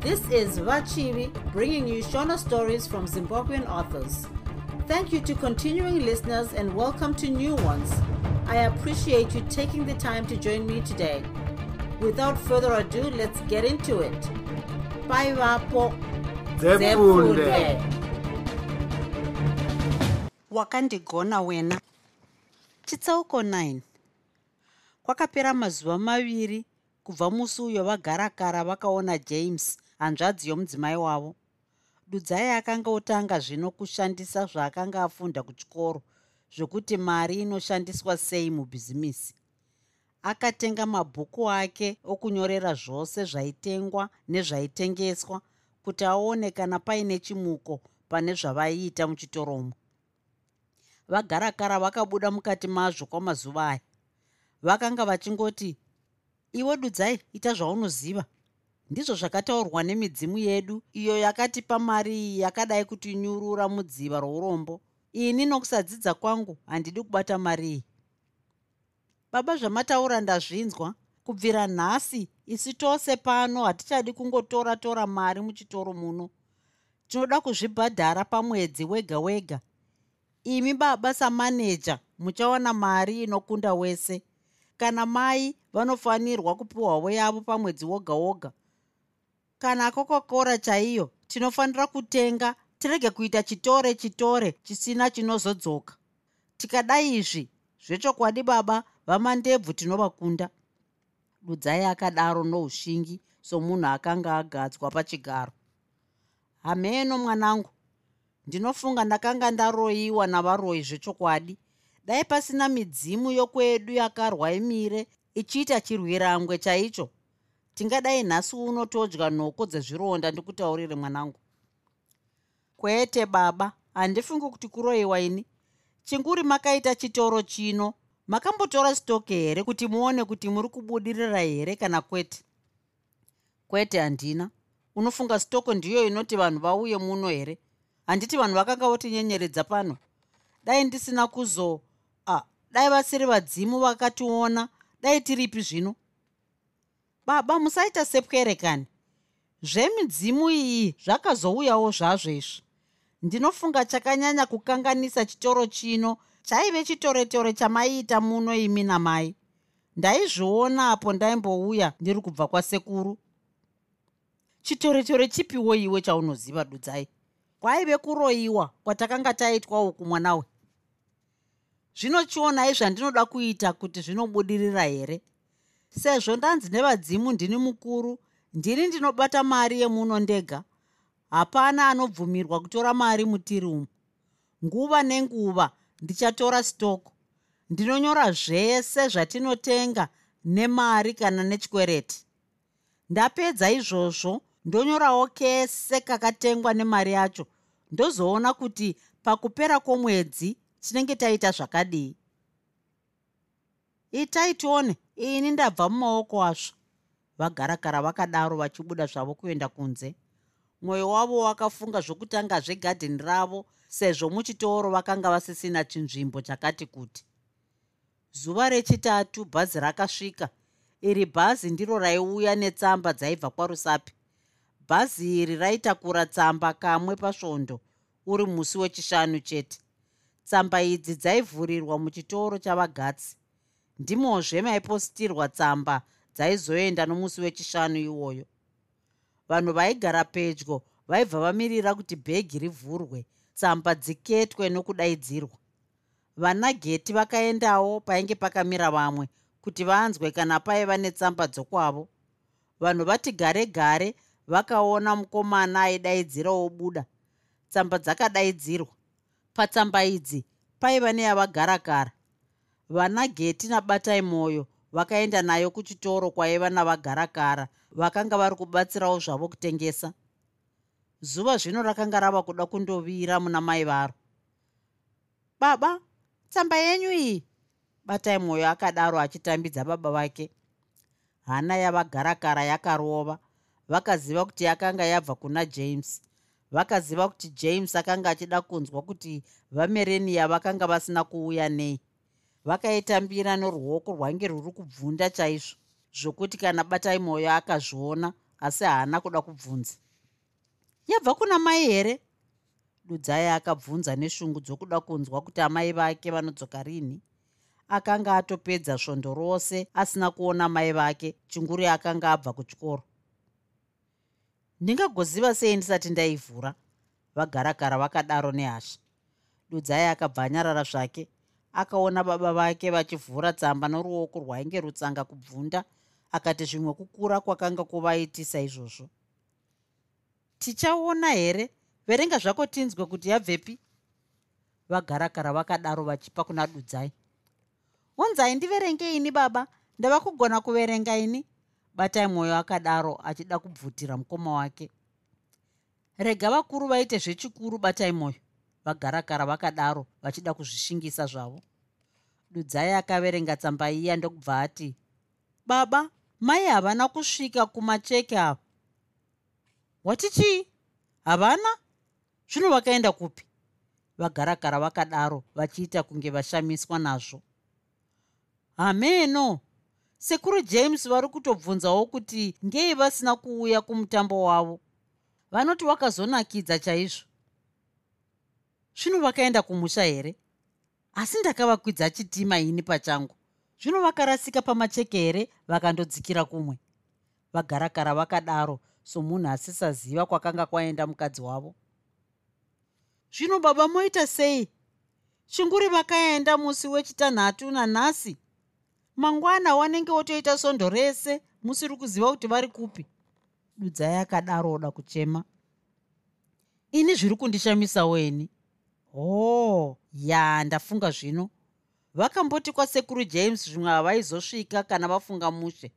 This is Vachivi bringing you Shona stories from Zimbabwean authors. Thank you to continuing listeners and welcome to new ones. I appreciate you taking the time to join me today. Without further ado, let's get into it. Bye, Vapo. Wakandigona wena chitsauko 9 kwakapera mazuva maviri kubva musi uyo vagarakara vakaona james hanzvadzi yomudzimai wavo. Dudzai akanga otanga zvino kushandisa zvaakanga afunda kuchikoro zvokuti mari inoshandiswa sei mubhizimisi akatenga mabhuku ake okunyorera zvose zvaitengwa nezvaitengeswa kuti aone kana paine chimuko pane zvavaiita muchitoromo vagarakara vakabuda mukati mazvo kwamazuva aya. Vakanga vachingoti iwe dudzai ita zvaunoziva ndizvo zvakataurwa nemidzimu yedu iyo yakatipa mari iyi yakadai kutinyurura mudziva rourombo. Ini nokusadzidza kwangu handidi kubata mari iyi. Baba zvamataura ndazvinzwa kubvira nhasi isi tose pano hatichadi kungotora tora mari muchitoro muno. Tinoda kuzvibhadhara pamwedzi wega wega imi baba samaneja muchawana mari inokunda wese. Kana mai vanofanirwa kupiwawo yavo pamwedzi woga woga kana kokokora chaiyo tinofanira kutenga tirege kuita chitore chitore chisina chinozodzoka. Tikadai izvi zvechokwadi baba vamandebvu tinovakunda. Dudzai akadaro noushingi somunhu akanga agadzwa pachigaro. Hameno mwanangu. Ndinofunga ndakanga ndaroyiwa navaroyi zvechokwadi. Dai pasina midzimu yokwedu yakarwa imire ichiita chirwirangwe chaicho tingadai nhasi uno todya nhoko dzezvironda ndikutaurire mwanangu. Kwete baba handifungi kuti kuroyiwa ini. Chinguri makaita chitoro chino makambotora stoke here kuti muone kuti muri kubudirira here kana kwete? Kwete handina. Unofunga stoko ndiyo inoti vanhu vauye muno here? Handiti vanhu vakanga votinyenyeredza pano? Dai ndisina kuzo a dai vasiri vadzimu vakationa dai tiripi zvino baba musaita sepwerekani. Zvemidzimu iyi zvakazouyawo zvazvo izvi. Ndinofunga chakanyanya kukanganisa chitoro chino chaive chitoretore chamaiita muno imi namai. Ndaizviona apo ndaimbouya ndiri kubva kwasekuru. Chitoretore chipiwo iwe chaunoziva dudzai. Kwaive kuroyiwa kwatakanga taitwa uku mwanawe? Zvinochionai zvandinoda kuita kuti zvinobudirira here sezvo ndanzi nevadzimu ndini mukuru ndini ndinobata mari yemuno ndega. Hapana anobvumirwa kutora mari mutiri umu. Nguva nenguva ndichatora stoko ndinonyora zvese zvatinotenga nemari kana nechikwereti. Ndapedza izvozvo ndonyorawo kese kakatengwa nemari yacho. Ndozoona kuti pakupera kwomwedzi tinenge taita zvakadii itai tione ini ndabva mumaoko azvo vagarakara vakadaro vachibuda zvavo kuenda kunze. Mwoyo wavo wakafunga zvokutanga zvegadheni ravo sezvo muchitoro vakanga vasisina chinzvimbo chakati kuti. Zuva rechitatu bhazi rakasvika. Iri bhazi ndiro raiuya netsamba dzaibva kwarusapi. Bhazi iri raitakura tsamba kamwe pasvondo uri musi wechishanu chete. Tsamba idzi dzaivhurirwa muchitoro chavagatsi ndimozve maipositirwa tsamba dzaizoenda nomusi wechishanu iwoyo. Vanhu vaigara pedyo vaibva vamirira kuti bhegi rivhurwe tsamba dziketwe nokudaidzirwa. Vanageti vakaendawo painge pakamira vamwe kuti vanzwe kana paiva netsamba dzokwavo. Vanhu vati gare gare vakaona mukomana aidaidzira obuda tsamba dzakadaidzirwa. Patsamba idzi paiva neyavagarakara vanageti nabatai mwoyo vakaenda nayo kuchitoro kwaiva navagarakara vakanga vari kubatsirawo zvavo kutengesa. Zuva zvino rakanga rava kuda kundovira muna mai varo. Baba tsamba yenyu iyi batai mwoyo akadaro achitambidza baba vake. Hana yavagarakara yakarova vakaziva kuti yakanga yabva kuna james. Vakaziva kuti james akanga achida kunzwa kuti vamereniya vakanga vasina kuuya nei vakaitambira noruoko rwainge rwuri kubvunda chaizvo zvokuti kana batai mwoyo akazviona asi haana kuda kubvunza. Yabva kuna mai here? Dudzai akabvunza neshungu dzokuda kunzwa kuti amai vake vanodzoka rini. Akanga atopedza svondo rose asina kuona mai vake chinguri akanga abva kuchikoro. Ndingagoziva sei ndisati ndaivhura? Vagaragara vakadaro nehasha. Dudzai akabva anyarara zvake akaona baba vake vachivhura tsamba noruoko rwainge rutsanga kubvunda akati zvimwe kukura kwakanga kuvaitisa izvozvo. Tichaona here? Verenga zvako tinzwe kuti yabvepi? Vagarakara vakadaro vachipa kuna dudzai. Unzai ndiverenge ini baba. Ndava kugona kuverenga ini? Batai mwoyo akadaro achida kubvutira mukoma wake. Rega vakuru vaite zvechikuru batai mwoyo vagarakara vakadaro vachida kuzvishingisa zvavo. Dudzai akaverenga tsamba iya ndokubva ati baba mai havana kusvika kumacheke ava wati chii? Havana. Zvino vakaenda kupi? Vagaragara vakadaro vachiita kunge vashamiswa nazvo. Hameno sekuru james vari kutobvunzawo kuti ngei vasina kuuya kumutambo wavo. Vanoti wakazonakidza chaizvo zvino vakaenda kumusha here? Asi ndakavakwidza chitima ini pachangu. Zvino vakarasika pamacheke here? Vakandodzikira kumwe. Vagarakara vakadaro somunhu asisaziva kwakanga kwaenda mukadzi wavo. Zvino baba moita sei? Chinguri vakaenda musi wechitanhatu nanhasi? Mangwana wanenge wotoita sondo rese musiri kuziva kuti vari kupi? Dudzai akadaro oda kuchema. Ini zviri kundishamisawo ini hoo ya ndafunga zvino. Vakamboti kwasekuru james zvimwe havaizosvika kana vafunga mushe.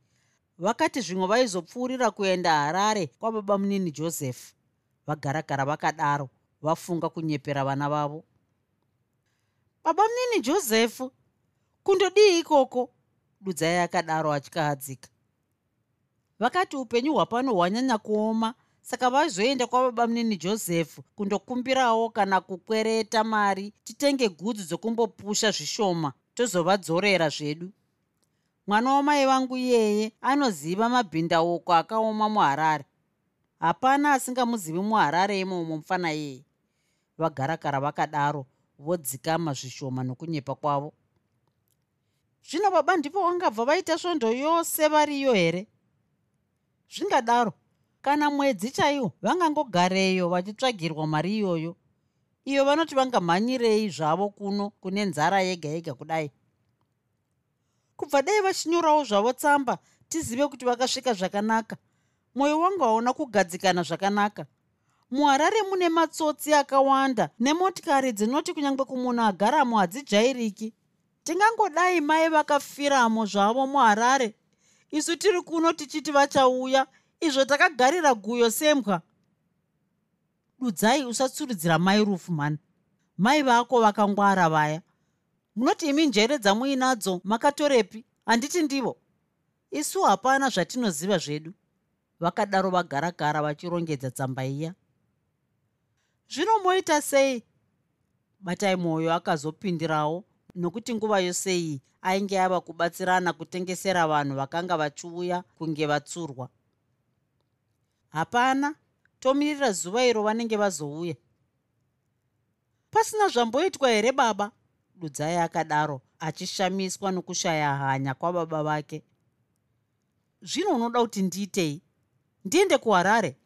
Vakati zvimwe vaizopfuurira kuenda harare kwababa munini josefu vagaragara vakadaro vafunga kunyepera vana vavo. Baba munini josefu kundodii ikoko? Dudzai akadaro atyahadzika vakati upenyu hwapano hwanyanya kuoma saka vazoenda kwababa munini josefu kundokumbirawo kana kukwereta mari titenge gudzi dzokumbopusha zvishoma tozovadzorera zvedu. Mwana wamai vangu iyeye anoziva mabhindauko akaoma muharare. Hapana asingamuzivi muharare imomo mufana iyeye. Vagarakara vakadaro vodzikama zvishoma nokunyepa kwavo. Zvino baba ndipo vangabva vaita svondo yose variyo here? Zvingadaro kana mwedzi chaiwo vangangogareyo vachitsvagirwa mari iyoyo. Iyo vanoti vangamhanyirei zvavo kuno kune nzara yega yega kudai. Kubva dai vachinyorawo zvavo tsamba tizive kuti vakasvika zvakanaka. Mwoyo wangu hauna kugadzikana zvakanaka. Muharare mune matsotsi akawanda nemotikari dzinoti kunyange kumunhu agaramo hadzijairiki. Tingangodai mai vakafiramo zvavo muharare. Isu tiri kuno tichiti vachauya izvo takagarira guyo sembwa. Dudzai usatsurudzira mai rufu mani mai vako vakangwara vaya. Munoti imi njere dzamuinadzo makatorepi? Handiti ndivo. Isu hapana zvatinoziva zvedu. Vakadaro vagaragara vachirongedza tsamba iya zvino moita sei? Batai mwoyo akazopindirawo nokuti nguva yose iyi ainge ava kubatsirana kutengesera vanhu vakanga vachiuya kunge vatsurwa hapana. Tomirira zuva iro vanenge vazouya. Pasina zvamboitwa here baba? Dudzai akadaro achishamiswa nokushaya hanya kwababa vake. Zvino unoda kuti ndiitei? Ndiende kuharare?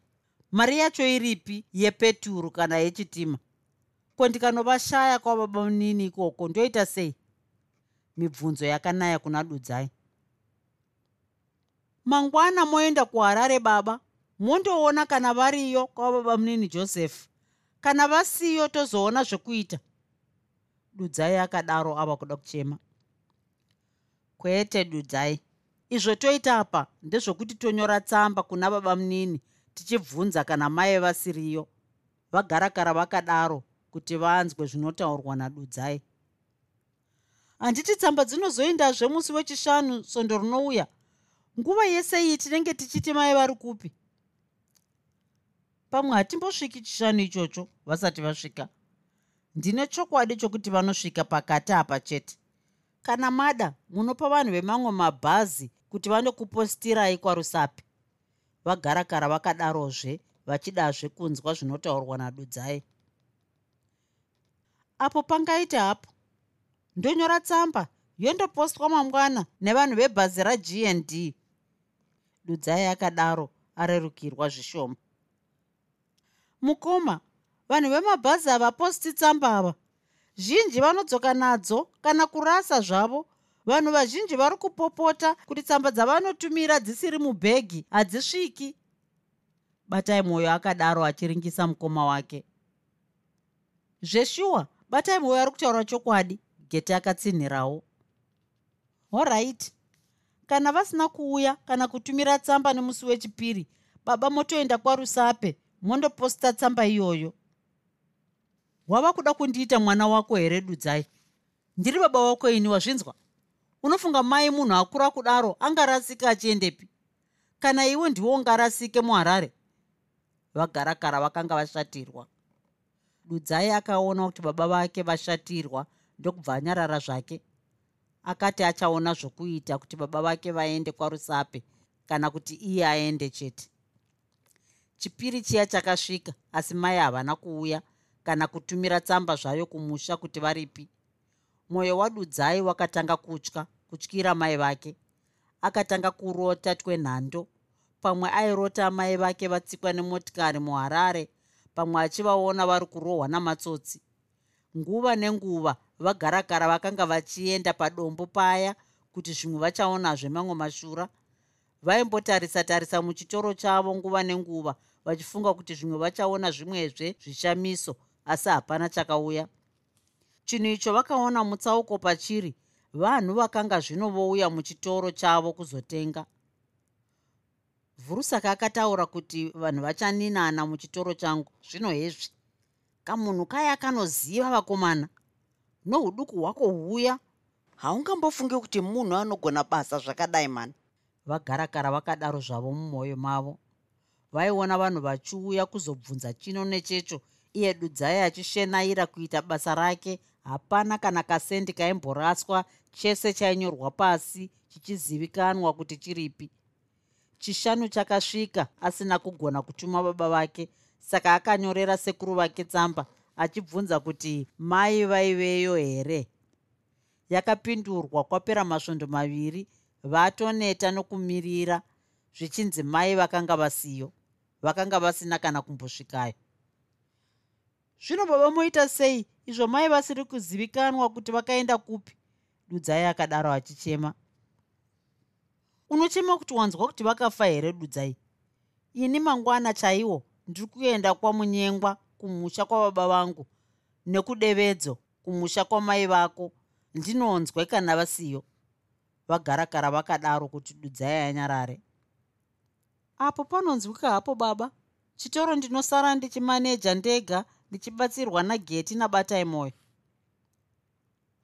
Mari yacho iripi yepeturu kana yechitima? Ko ndikanovashaya kwababa munini ikoko? Ndoita sei? Mibvunzo yakanaya kuna dudzai. Mangwana moenda kuharare baba mondoona kana variyo kwababa munini josefu kana vasiyo tozoona zvekuita dudzai akadaro ava kuda kuchema. Kwete dudzai. Izvo toita apa ndezvokuti tonyora tsamba kuna baba munini tichibvunza kana mai vasiriyo. Vagarakara vakadaro kuti vanzwe zvinotaurwa nadudzai. Handiti tsamba dzinozoendazve musi wechishanu sondo rinouya. Nguva yese iyi tinenge tichiti mai vari kupi pamwe hatimbosviki chishanu ichocho vasati vasvika. Ndine chokwadi chokuti vanosvika pakati apa chete. Kana mada munopa vanhu vemamwe mabhazi kuti vanokupostirai kwarusapi. Vagarakara vakadarozve vachidazve kunzwa zvinotaurwa nadudzai. Apo pangaita hapo ndonyora tsamba yondopostwa mangwana nevanhu vebhazi ragnd dudzai akadaro arerukirwa zvishoma mukoma vanhu vemabhazi havaposti tsamba ava zhinji vanodzoka nadzo kana kurasa zvavo. Vanhu vazhinji vari kupopota kuti tsamba dzavanotumira dzisiri mubhegi hadzisviki. Batai mwoyo akadaro achiringisa mukoma wake. Zveshuwa batai mwoyo ari kutaura chokwadi gete akatsinhirawo. Oright kana vasina kuuya kana kutumira tsamba nemusi wechipiri baba motoenda kwarusape mondoposta tsamba iyoyo. Wava kuda kundiita mwana wako here dudzai? Ndiri baba wako ini wazvinzwa? Unofunga mai munhu akura kudaro angarasika achiendepi? Kana iwe ndiwo ungarasike muharare? Vagarakara vakanga vashatirwa. Dudzai akaona kuti baba vake vashatirwa ndokubva anyarara zvake. Akati achaona zvokuita kuti baba vake vaende kwarusape kana kuti iye aende chete chipiri chiya chakasvika asi mai havana kuuya kana kutumira tsamba zvayo kumusha kuti varipi. Mwoyo wadudzai wakatanga kutya kutyira mai vake. Akatanga kurota twenhando. Pamwe airota mai vake vatsikwa nemotikari muharare pamwe achivaona vari kurohwa namatsotsi. Nguva nenguva vagarakara vakanga vachienda padombo paya kuti zvimwe vachaonazve mamwe mashura. Vaimbotarisa tarisa muchitoro chavo nguva nenguva vachifunga kuti zvimwe vachaona zvimwezve zvishamiso asi hapana chakauya. Chinhu icho vakaona mutsauko pachiri vanhu vakanga zvino vouya muchitoro chavo kuzotenga. Vhurusaka akataura kuti vanhu vachaninana muchitoro changu zvino hezvi kamunhu kaya kanoziva vakomana nouduku hwako huya. Haungambofungi kuti munhu anogona basa zvakadai mani? Vagarakara vakadaro zvavo mumwoyo mavo vaiona vanhu vachiuya kuzobvunza chino nechecho. Iye dudzai achishenaira kuita basa rake. Hapana kana kasendi kaimboraswa chese chainyorwa pasi chichizivikanwa kuti chiripi. Chishanu chakasvika asina kugona kutuma baba vake. Saka akanyorera sekuru vake tsamba achibvunza kuti mai vaiveyo here? Yakapindurwa kwapera masvondo maviri vatoneta nokumirira zvichinzi mai vakanga vasiyo vakanga vasina kana kumbosvikayo. Zvino baba moita sei? Izvo mai vasiri kuzivikanwa kuti vakaenda kupi? Dudzai akadaro achichema. Unochema kuti wanzwa kuti vakafa here dudzai? Ini mangwana chaiwo ndiri kuenda kwamunyengwa kumusha kwababa vangu nekudevedzo kumusha kwamai vako. Ndinonzwe kana vasiyo. Vagarakara vakadaro kuti dudzai anyarare apo panonzwika hapo baba. Chitoro ndinosara ndichimaneja ndega ndichibatsirwa nageti nabatai mwoyo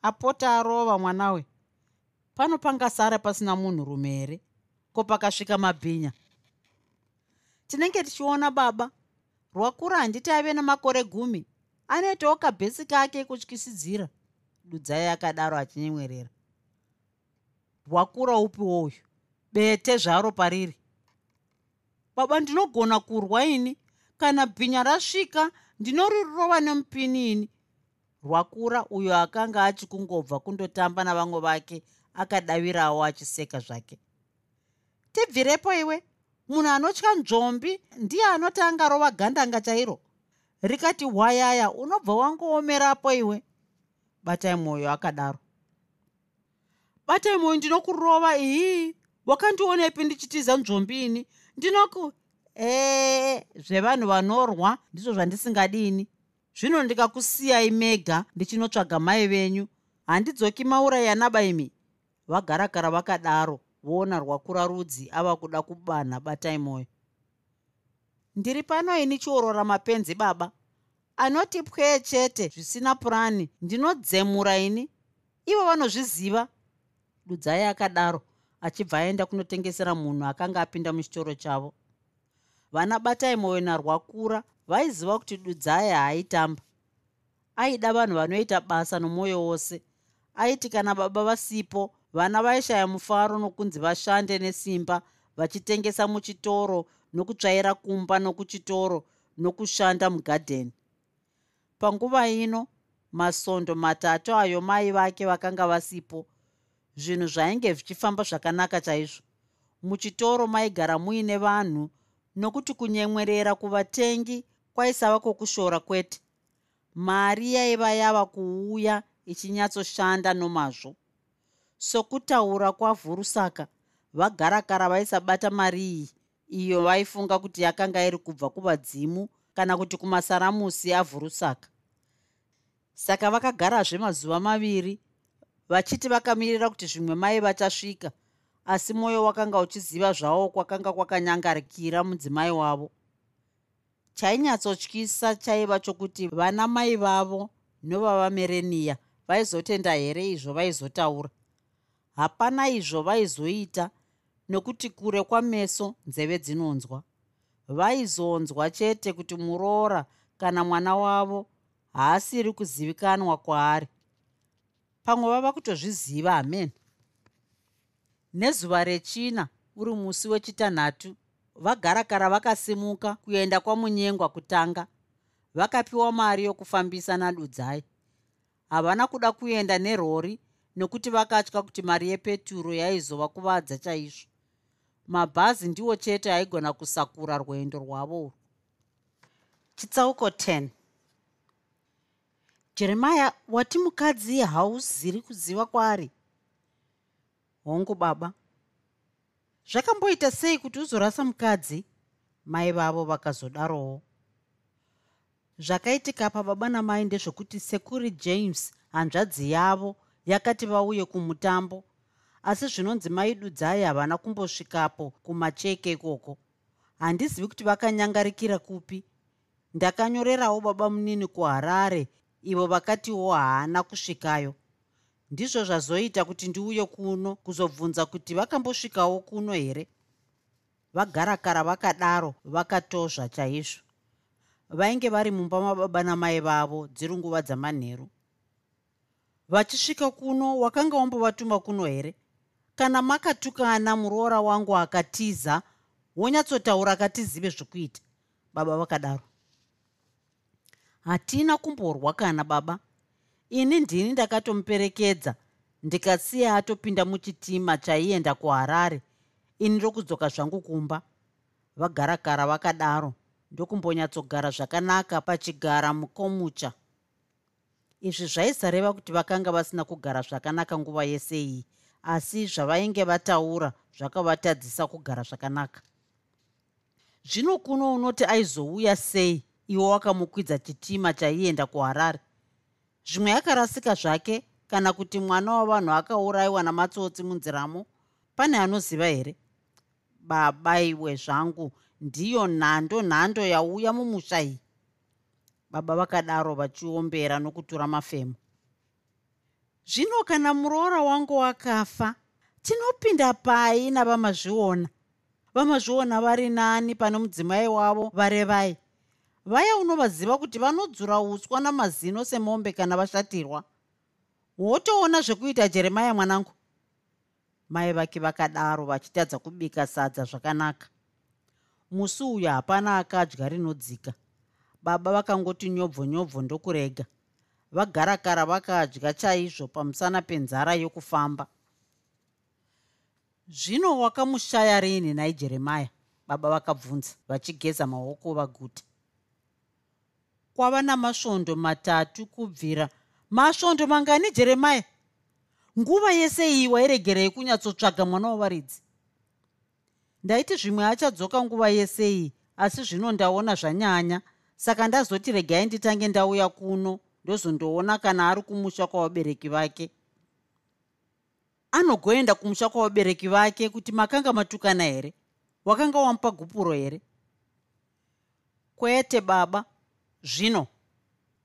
apota arova mwanawe. Pano pangasara pasina munhurume here? Ko pakasvika mabhinya? Tinenge tichiona baba. Rwakura handiti ave namakore gumi. Anoitawo kabhesi kake kutyisidzira. Dudzai akadaro achinyemwerera. Rwakura upi wouyu bete zvaro pariri baba ndinogona kurwa ini? Kana bhinya rasvika ndinorirova nemupini ini? Rwakura uyo akanga achikungobva kundotamba navamwe vake akadavirawo achiseka zvake. Tibvirepo iwe. Munhu anotya nzvombi ndiye anoti angarova gandanga chairo. Rikati hwayaya unobva wangoomerapo iwe. Batai mwoyo akadaro. Batai mwoyo ndinokurova ii? Wakandionepi ndichitiza nzvombi ini ndinoku ee zvevanhu vanorwa ndizvo zvandisingadini. Zvino ndikakusiyai mega ndichinotsvaga mai venyu. Handidzoki maurayanaba imi vagarakara vakadaro voona rwakura rudzi ava kuda kubanha batai mwoyo ndiri pano ini chiorora mapenzi baba? Anoti pwee chete zvisina purani. Ndinodzemura ini? Ivo vanozviziva? Dudzai akadaro achibva aenda kunotengesera munhu akanga apinda muchitoro chavo. Vana batai mwoyo narwakura vaiziva kuti dudzai haaitamba. Aida vanhu vanoita basa nomwoyo wose. Aiti kana baba vasipo vana vaishaya mufaro nokunzi vashande nesimba vachitengesa muchitoro nokutsvaira kumba nokuchitoro nokushanda mugadheni. Panguva ino masondo matatu ayo mai vake vakanga vasipo zvinhu zvainge zvichifamba zvakanaka chaizvo. Muchitoro maigara muine vanhu nokuti kunyemwerera kuvatengi kwaisava kwokushora kwete. Mari yaiva yava kuuya ichinyatsoshanda nomazvo. Sokutaura kwavhurusaka vagarakara vaisabata mari iyi iyo vaifunga kuti yakanga iri kubva kuvadzimu kana kuti kumasaramusi avhurusaka. Saka vakagarazve mazuva maviri vachiti vakamirira kuti zvimwe mai vachasvika asi mwoyo wakanga uchiziva zvavo kwakanga kwakanyangarikira mudzimai wavo. Chainyatsotyisa chaiva chokuti vana mai vavo novavamereniya vaizotenda here izvo vaizotaura? Hapana izvo vaizoita nokuti kure kwameso nzeve dzinonzwa. Vaizonzwa chete kuti muroora kana mwana wavo haasiri kuzivikanwa kwaari pamwe vava kutozviziva hamen nezuva rechina uri musi wechitanhatu vagarakara vakasimuka kuenda kwamunyengwa kutanga vakapiwa mari yokufambisa nadudzai havana kuda kuenda nerori nokuti vakatya kuti mari yepeturo yaizova kuvadza chaizvo. Mabhazi ndiwo chete aigona kusakura rwendo rwavo. Chitsauko 10 jeremya wati mukadzi hauziri kuziva kwaari? Hongu baba. Zvakamboita sei kuti uzorasa mukadzi? Mai vavo vakazodarowo. Zvakaitika pababa namai ndezvokuti sekuri james hanzvadzi yavo yakati vauye kumutambo. Asi zvinonzi maidudzai havana kumbosvikapo kumacheke ikoko. Handizivi kuti vakanyangarikira kupi. Ndakanyorerawo baba munini kuharare ivo vakatiwo haana kusvikayo. Ndizvo zvazoita kuti ndiuye kuno kuzobvunza kuti vakambosvikawo kuno here? Vagarakara vakadaro vakatozva chaizvo. Vainge vari mumba mababa namai vavo dziri nguva dzamanheru. Vachisvika kuno wakanga wambovatuma kuno here? Kana makatukana muroora wangu akatiza wonyatsotaura katizive zvokuita baba vakadaro hatina kumborwa kana baba. Ini ndini ndakatomuperekedza. Ndikasiya atopinda muchitima chaienda kuharare. Ini ndokudzoka zvangu kumba. Vagarakara vakadaro. Ndokumbonyatsogara zvakanaka pachigara mukomucha. Izvi zvaisareva kuti vakanga vasina kugara zvakanaka nguva yese iyi asi zvavainge vataura zvakavatadzisa kugara zvakanaka. Zvino kuno unoti aizouya sei iwe wakamukwidza chitima chaienda kuharare. Zvimwe yakarasika zvake kana kuti mwana wavanhu akaurayiwa namatsotsi munziramo pane anoziva here? Baba iwe zvangu ndiyo nhando nhando yauya mumusha iyi. Baba vakadaro vachiombera nokutura mafemo zvino kana muroora wangu wakafa tinopinda pai navamazviona? Vamazviona vari nani pane mudzimai wavo varevai vaya unovaziva kuti vanodzura uswa namazino semombe kana vashatirwa. Wotoona zvekuita jeremaya mwanangu? Mai vake vakadaro vachitadza kubika sadza zvakanaka. Musi uyu hapana akadya rinodzika. Baba vakangoti nyobvo nyobvo ndokurega. Vagarakara vakadya chaizvo pamusana penzara yokufamba. Zvino wakamushaya rini nai jeremaya baba vakabvunza vachigeza maoko vaguta kwava namasvondo matatu kubvira. Masvondo mangani jeremaya nguva yese iyi wairegerei kunyatsotsvaga mwana wavaridzi ndaiti zvimwe achadzoka nguva yese iyi asi zvino ndaona zvanyanya. Saka ndazoti regai nditange ndauya kuno ndozondoona kana ari kumusha kwavabereki vake. Anogoenda kumusha kwavabereki vake kuti makanga matukana here? Wakanga wamupa gupuro here? Kwete baba zvino.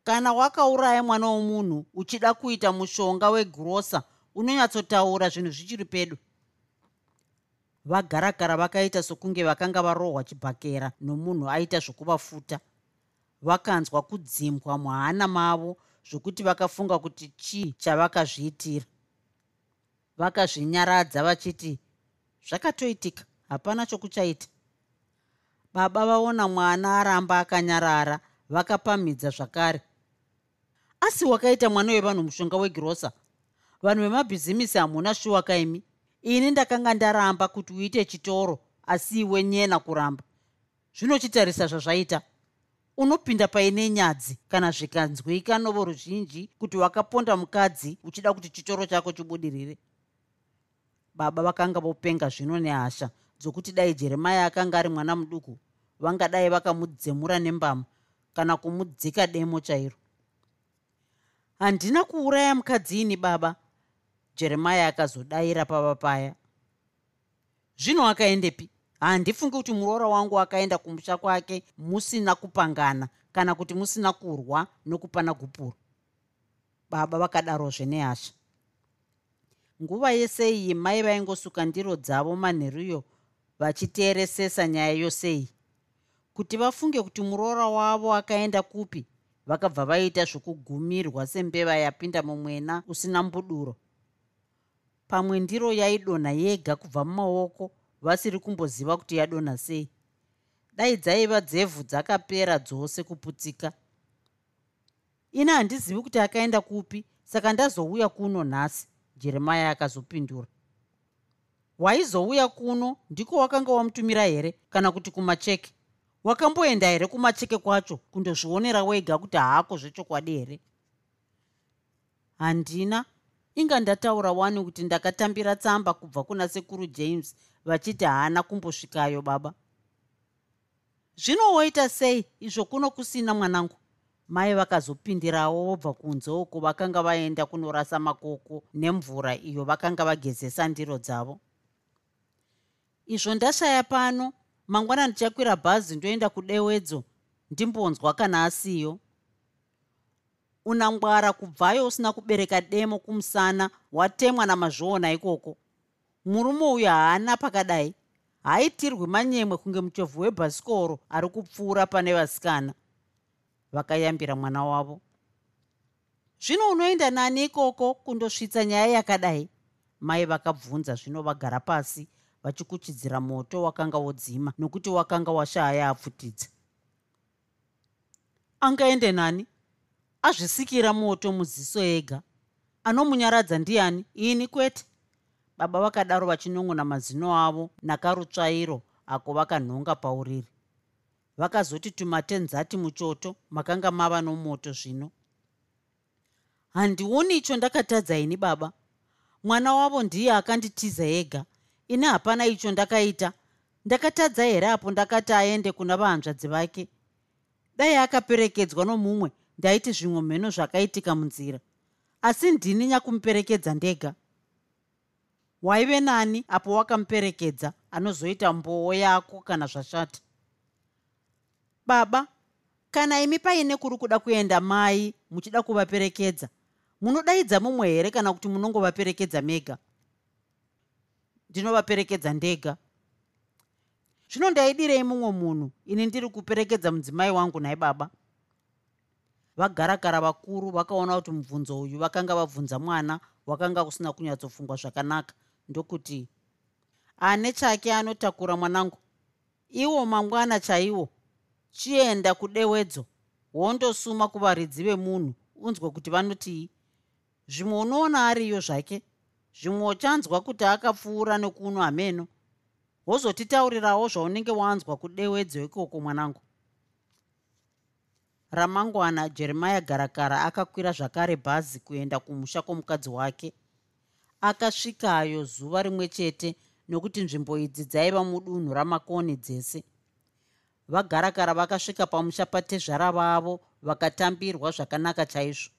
Kana wakauraya mwana womunhu uchida kuita mushonga wegurosa unonyatsotaura zvinhu zvichiri pedo vagarakara vakaita sokunge vakanga varohwa chibhakera nomunhu aita zvokuvafuta. Vakanzwa kudzimbwa muhana mavo zvokuti vakafunga kuti chii chavakazviitira. Vakazvinyaradza vachiti zvakatoitika hapana chokuchaita. Baba vaona mwana aramba akanyarara vakapamhidza zvakare. Asi wakaita mwana wevanhu mushonga wegirosa vanhu vemabhizimisi hamuna shuwa kaimi ini ndakanga ndaramba kuti uite chitoro asi iwe nyena kuramba. Zvinochitarisa zvazvaita unopinda paine nyadzi kana zvikanzwika novo ruzhinji kuti wakaponda mukadzi uchida kuti chitoro chako chibudirire. Baba vakanga vopenga zvino nehasha dzokuti dai jeremaya akanga ari mwana muduku vangadai vakamudzemura nembama kana kumudzika demo chairo. Handina kuuraya mukadzi ini baba jeremaya akazodayira pava paya zvino akaendepi? Handifungi kuti muroora wangu akaenda kumusha kwake musina kupangana kana kuti musina kurwa nokupana gupuro baba vakadarozve nehasha nguva yese iyi mai vaingosuka ndiro dzavo manheruyo vachiteeresesa nyaya yosei kuti vafunge kuti muroora wavo akaenda kupi. Vakabva vaita zvokugumirwa sembeva yapinda mumwena usina mbuduro. Pamwe ndiro yaidonha yega kubva mumaoko vasiri kumboziva kuti yadonha sei. Dai dzaiva dzevhu dzakapera dzose kuputsika. Ini handizivi kuti akaenda kupi saka ndazouya kuno nhasi jeremaya akazopindura. Waizouya kuno ndiko wakanga wamutumira here kana kuti kumacheke wakamboenda here kumacheke kwacho kundozvionera wega kuti haako zvechokwadi here? Handina. Inga ndataura wani kuti ndakatambira tsamba kubva kuna sekuru james vachiti haana kumbosvikayo baba. Zvino woita sei? Izvo kuno kusina mwanangu. Mai vakazopindirawo vobva kunze uko vakanga vaenda kunorasa makoko nemvura iyo vakanga vagezesa ndiro dzavo. Izvo ndashaya pano mangwana ndichakwira bhazi ndoenda kudewedzo ndimbonzwa kana asiyo. Unangwara kubvayo usina kubereka demo kumusana watemwa namazviona ikoko. Murume uyu haana pakadai. Haitirwi manyemwe kunge muchovhu webhasikoro ari kupfuura pane vasikana. Vakayambira mwana wavo. Zvino unoenda nani ikoko kundosvitsa nyaya yakadai? Mai vakabvunza zvino vagara pasi vachikuchidzira moto wakanga wodzima nokuti wakanga washaya apfutidza. Angaende nani? Azvisikira moto muziso ega. Anomunyaradza ndiani? Ini kwete? Baba vakadaro vachinon'ona mazino avo nakarutsvairo ako vakanhonga pauriri. Vakazoti tumatenzati muchoto makanga mava nomoto zvino. Handioni icho ndakatadza ini baba. Mwana wavo ndiye akanditiza ega ini hapana icho ndakaita. Ndakatadza here apo ndakati aende kuna vahanzvadzi vake? Dai akaperekedzwa nomumwe ndaiti zvimwe mheno zvakaitika munzira. Asi ndini nyakumuperekedza ndega. Waive nani apo wakamuperekedza anozoita mboo yako kana zvashata. Baba kana imi paine kuri kuda kuenda mai muchida kuvaperekedza munodaidza mumwe here kana kuti munongovaperekedza mega ndinovaperekedza ndega. Zvino ndaidirei mumwe munhu ini ndiri kuperekedza mudzimai wangu nai baba. Vagarakara vakuru vakaona kuti mubvunzo uyu vakanga vabvunza mwana wakanga usina kunyatsofungwa zvakanaka ndokuti ane chake anotakura mwanangu. Iwo mangwana chaiwo chienda kudewedzo wondosuma kuvaridzi vemunhu unzwe kuti vanotii zvimwe unoona ariyo zvake zvimwe uchanzwa kuti akapfuura nekuno hameno wozotitaurirawo zvaunenge wanzwa kudewedzo ikoko mwanangu. Ramangwana jeremaya garakara akakwira zvakare bhazi kuenda kumusha kwomukadzi wake. Akasvikayo zuva rimwe chete nokuti nzvimbo idzi dzaiva mudunhu ramakoni dzese. Vagarakara vakasvika pamusha patezvara vavo vakatambirwa zvakanaka chaizvo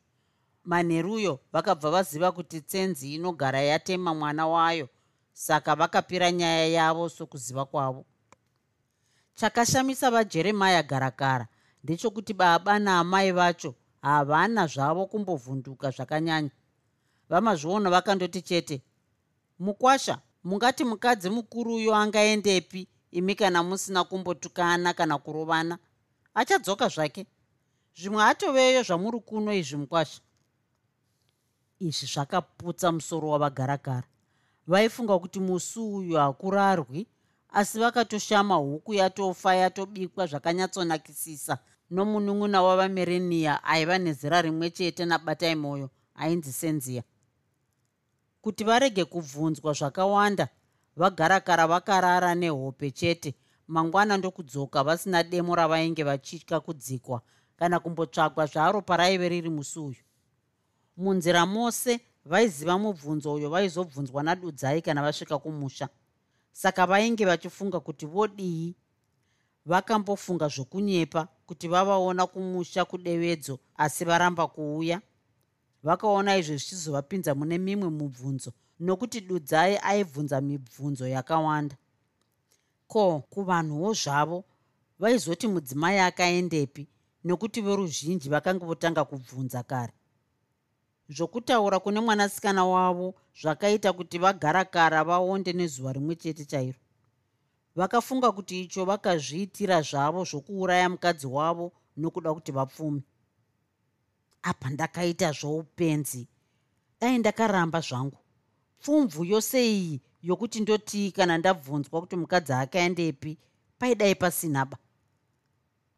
manheruyo vakabva vaziva kuti tsenzi inogara yatema mwana wayo saka vakapira nyaya yavo sokuziva kwavo. Chakashamisa vajeremaya garakara ndechokuti baba naamai vacho havana zvavo kumbovhunduka zvakanyanya. Vamazviona vakandoti chete mukwasha mungati mukadzi mukuruyo angaendepi? Imi kana musina kumbotukana kana kurovana achadzoka zvake. Zvimwe atoveyo zvamuri kuno izvi mukwasha izvi zvakaputsa musoro wavagaragara. Vaifunga kuti musi uyu hakurarwi asi vakatoshama huku yatofa yatobikwa zvakanyatsonakisisa. Nomunun'una wavamerenia aiva nezera rimwe chete nabatai mwoyo ainzi senzia kuti varege kubvunzwa zvakawanda vagarakara vakarara nehope chete. Mangwana ndokudzoka vasina demo ravainge vachitya kudzikwa kana kumbotsvagwa zvaro paraive riri musi uyu munzira mose vaiziva mubvunzo uyo vaizobvunzwa nadudzai kana vasvika kumusha. Saka vainge vachifunga kuti vodii vakambofunga zvokunyepa kuti vavaona kumusha kudevedzo asi varamba kuuya. Vakaona izvo zvichizovapinza mune mimwe mubvunzo nokuti dudzai aibvunza mibvunzo yakawanda. Ko kuvanhuwo zvavo vaizoti mudzimai akaendepi nokuti veruzhinji vakanga votanga kubvunza kare zvokutaura kune mwanasikana wavo zvakaita kuti vagarakara vaonde nezuva rimwe chete chairo. Vakafunga kuti icho vakazviitira zvavo zvokuuraya mukadzi wavo nokuda kuti vapfume. Apa ndakaita zvoupenzi. Dai ndakaramba zvangu. Pfumvu yose iyi yokuti ndotii kana ndabvunzwa kuti mukadzi akaendepi paidai pasinaba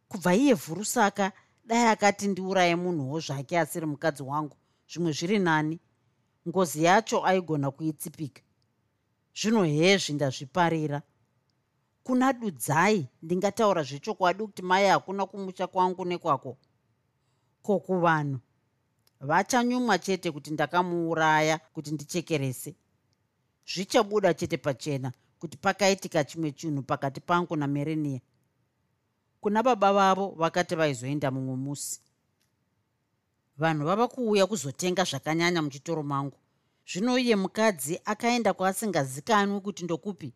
kubva iye vhurusaka dai akati ndiuraye munhuwo zvake asiri mukadzi wangu zvimwe zviri nani. Ngozi yacho aigona kuitsipika. Zvino hezvi ndazviparira. Kuna dudzai ndingataura zvechokwadi kuti mai hakuna kumusha kwangu nekwako. Ko kuvanhu vachanyumwa chete kuti ndakamuuraya kuti ndichekerese? Zvichabuda chete pachena kuti pakaitika chimwe chinhu pakati pangu namerenia kuna baba vavo vakati vaizoenda mumwe musi vanhu vava kuuya kuzotenga zvakanyanya muchitoro mangu. Zvino iye mukadzi akaenda kwaasingazikanwi kuti ndokupi.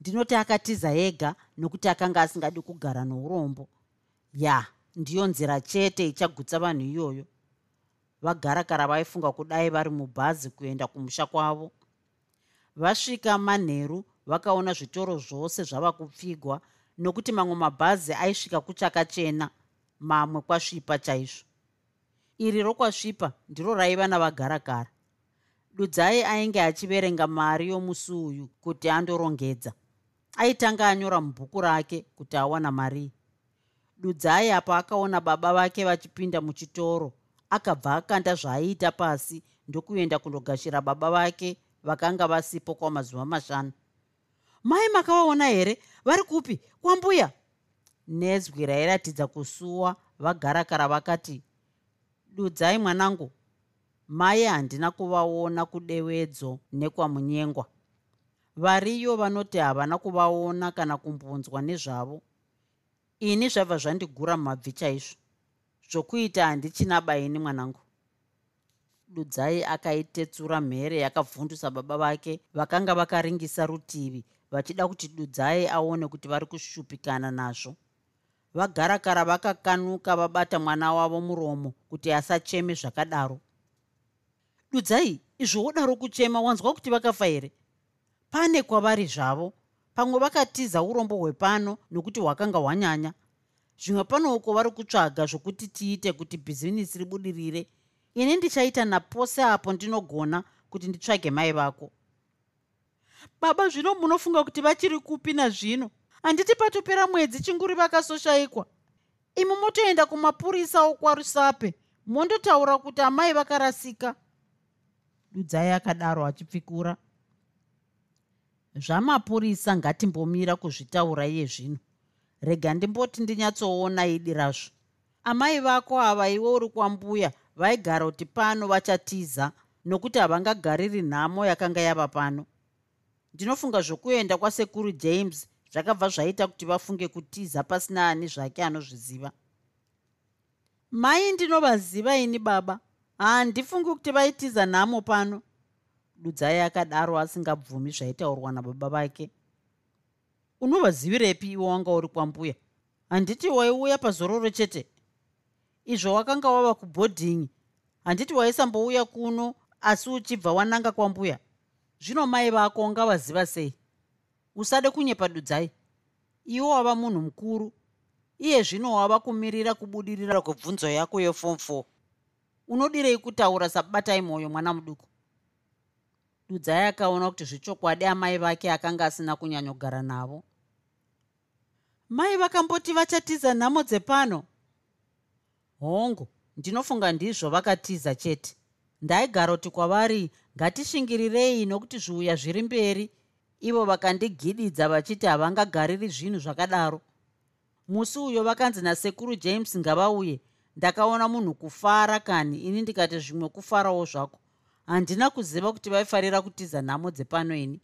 Ndinoti akatiza ega nokuti akanga asingadi kugara nourombo ya ndiyo nzira chete ichagutsa vanhu iyoyo. Vagarakara vaifunga kudai vari mubhazi kuenda kumusha kwavo. Vasvika manheru vakaona zvitoro zvose zvava kupfigwa nokuti mamwe mabhazi aisvika kuchakachena mamwe kwasvipa chaizvo iri rokwasvipa ndiro raiva navagarakara. Dudzai ainge achiverenga mari yomusi uyu kuti andorongedza. Aitanga anyora mubhuku rake kuti awana mari. Dudzai apo akaona baba vake vachipinda muchitoro akabva akanda zvaaiita pasi ndokuenda kundogashira baba vake vakanga vasipo kwamazuva mashanu. Mai makavaona here? Vari kupi? Kwambuya! Nezwi rairatidza kusuwa vagarakara vakati dudzai mwanangu. Mai handina kuvaona kudewedzo nekwamunyengwa. Variyo vanoti havana kuvaona kana kumbunzwa nezvavo. Ini zvabva zvandigura mabvi chaizvo. Zvokuita handichina baini mwanangu. Dudzai akaitetsura mhere yakabvundusa baba vake vakanga vakaringisa rutivi vachida kuti dudzai aone kuti vari kushupikana nazvo vagarakara vakakanuka vabata mwana wavo muromo kuti asacheme zvakadaro. Dudzai izvo wodaro kuchema wanzwa kuti vakafa here? Pane kwavari zvavo. Pamwe vakatiza urombo hwepano nokuti hwakanga hwanyanya. Zvimwe panouko vari kutsvaga zvokuti tiite kuti bhizinisi ribudirire. Ini ndichaita napose apo ndinogona kuti nditsvage mai vako. Baba zvino munofunga kuti vachiri kupi nazvino handiti patopera mwedzi chinguri vakasoshayikwa imi motoenda kumapurisa okwarusape mondotaura kuti amai vakarasika. Dudzai akadaro achipfikura. Zvamapurisa ngatimbomira kuzvitaura iye zvino. Rega ndimboti ndinyatsoona idi razvo. Amai vako ava iwe uri kwambuya vaigara kuti pano vachatiza nokuti havangagariri nhamo yakanga yava pano. Ndinofunga zvokuenda kwasekuru james zvakabva zvaita kuti vafunge kutiza pasina ani zvake anozviziva. Mai ndinovaziva ini baba? Handifungi kuti vaitiza nhamo pano. Dudzai akadaro asingabvumi zvaitaurwa nababa vake unovazivirepi iwe wanga uri kwambuya? Handiti waiuya pazororo chete? Izvo wakanga wava kubhodhingi handiti waisambouya kuno asi uchibva wananga kwambuya? Zvino mai vako ngavaziva sei usade kunyepa dudzai iwo wava munhu mukuru iye zvino wava kumirira kubudirira kwebvunzo yako yefom 4 unodirei kutaura sabatai mwoyo mwana muduku. Dudzai akaona kuti zvechokwadi amai vake akanga asina kunyanyogara navo. Mai vakamboti vachatiza nhamo dzepano. Hongu ndinofunga ndizvo vakatiza chete. Ndaigara kuti kwavari ngatishingirirei nokuti zviuya zviri mberi ivo vakandigididza vachiti havangagariri zvinhu zvakadaro. Musi uyo vakanzi nasekuru james ngavauye ndakaona munhu kufara kani? Ini ndikati zvimwe kufarawo zvako. Handina kuziva kuti vaifarira kutiza nhamo dzepano ini.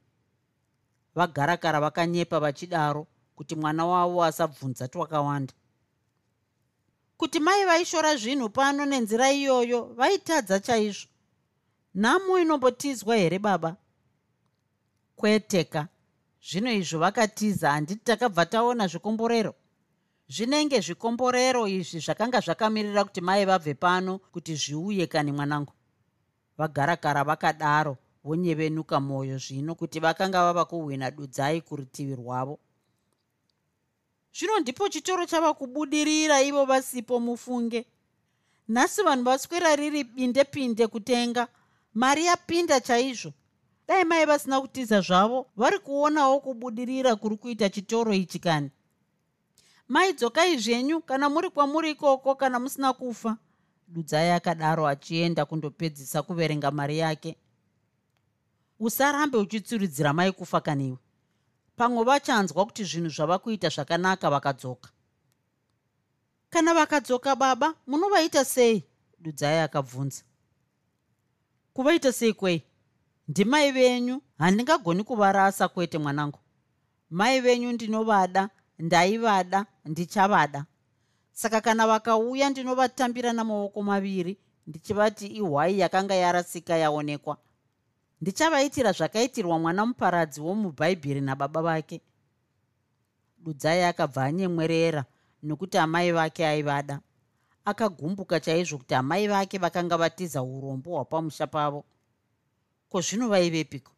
Vagarakara vakanyepa vachidaro kuti mwana wavo asabvunza twakawanda. Kuti mai vaishora zvinhu pano nenzira iyoyo vaitadza chaizvo. Nhamo inombotizwa here baba kweteka. Zvino izvo vakatiza handiti takabva taona zvikomborero? Zvinenge zvikomborero izvi zvakanga zvakamirira kuti mai vabve pano kuti zviuye kani mwanangu? Vagarakara vakadaro vonyevenuka mwoyo zvino kuti vakanga vava kuhwina dudzai kurutivi rwavo. Zvino ndipo chitoro chava kubudirira ivo vasipo mufunge. Nhasi vanhu vaswera riri bindepinde kutenga. Mari yapinda chaizvo dai mai vasina kutiza zvavo vari kuonawo kubudirira kuri kuita chitoro ichi kani. Maidzokai zvenyu kana muri kwamuri ikoko kana musina kufa. Dudzai akadaro achienda kundopedzisa kuverenga mari yake. Usarambe uchitsuridzira mai kufa kaniwe pamwe vachanzwa kuti zvinhu zvava kuita zvakanaka vakadzoka. Kana vakadzoka baba munovaita sei? Dudzai akabvunza. Kuvaita sei kwei ndimai venyu handingagoni kuvarasa kwete mwanangu. Mai venyu ndinovada ndaivada ndichavada. Saka kana vakauya ndinovatambira namaoko maviri ndichivati ihwai yakanga yarasika yaonekwa. Ndichavaitira zvakaitirwa mwana muparadzi womubhaibheri nababa vake. Dudzai akabva anyemwerera nokuti amai vake aivada. Akagumbuka chaizvo kuti amai vake vakanga vatiza urombo hwapamusha pavo ko zvino vaivepiko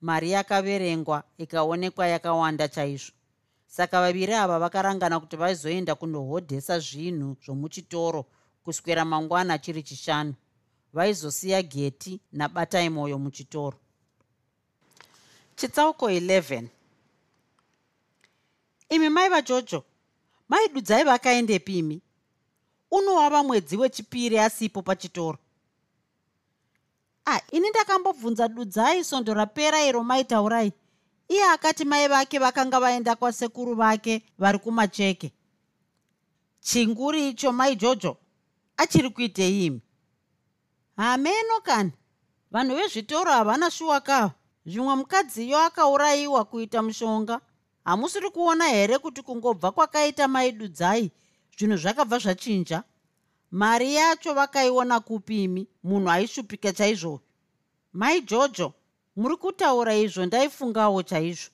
mari yakaverengwa ikaonekwa yakawanda chaizvo. Saka vaviri ava vakarangana kuti vaizoenda kundohodhesa zvinhu zvomuchitoro kuswera mangwana chiri chishanu. Vaizosiya geti nabatai mwoyo muchitoro. Chitsauko 11 imi mai vajojo maidudzai vakaendepi imi. Unowava mwedzi wechipiri asipo pachitoro ah ini ndakambobvunza dudzai sondo rapera iro maitaurai. Iye akati mai vake vakanga vaenda kwasekuru vake vari kumacheke. Chinguri icho mai jojo? Achiri kuitei imi? Hameno kani. Vanhu vezvitoro havana shuwa kava zvimwe mukadziyo akaurayiwa kuita mushonga. Hamusiri kuona here kuti kungobva kwakaita maidudzai zvinhu zvakabva zvachinja mari yacho vakaiona kupimi munhu aishupika chaizvozvo mai jojo muri kutaura izvo ndaifungawo chaizvo.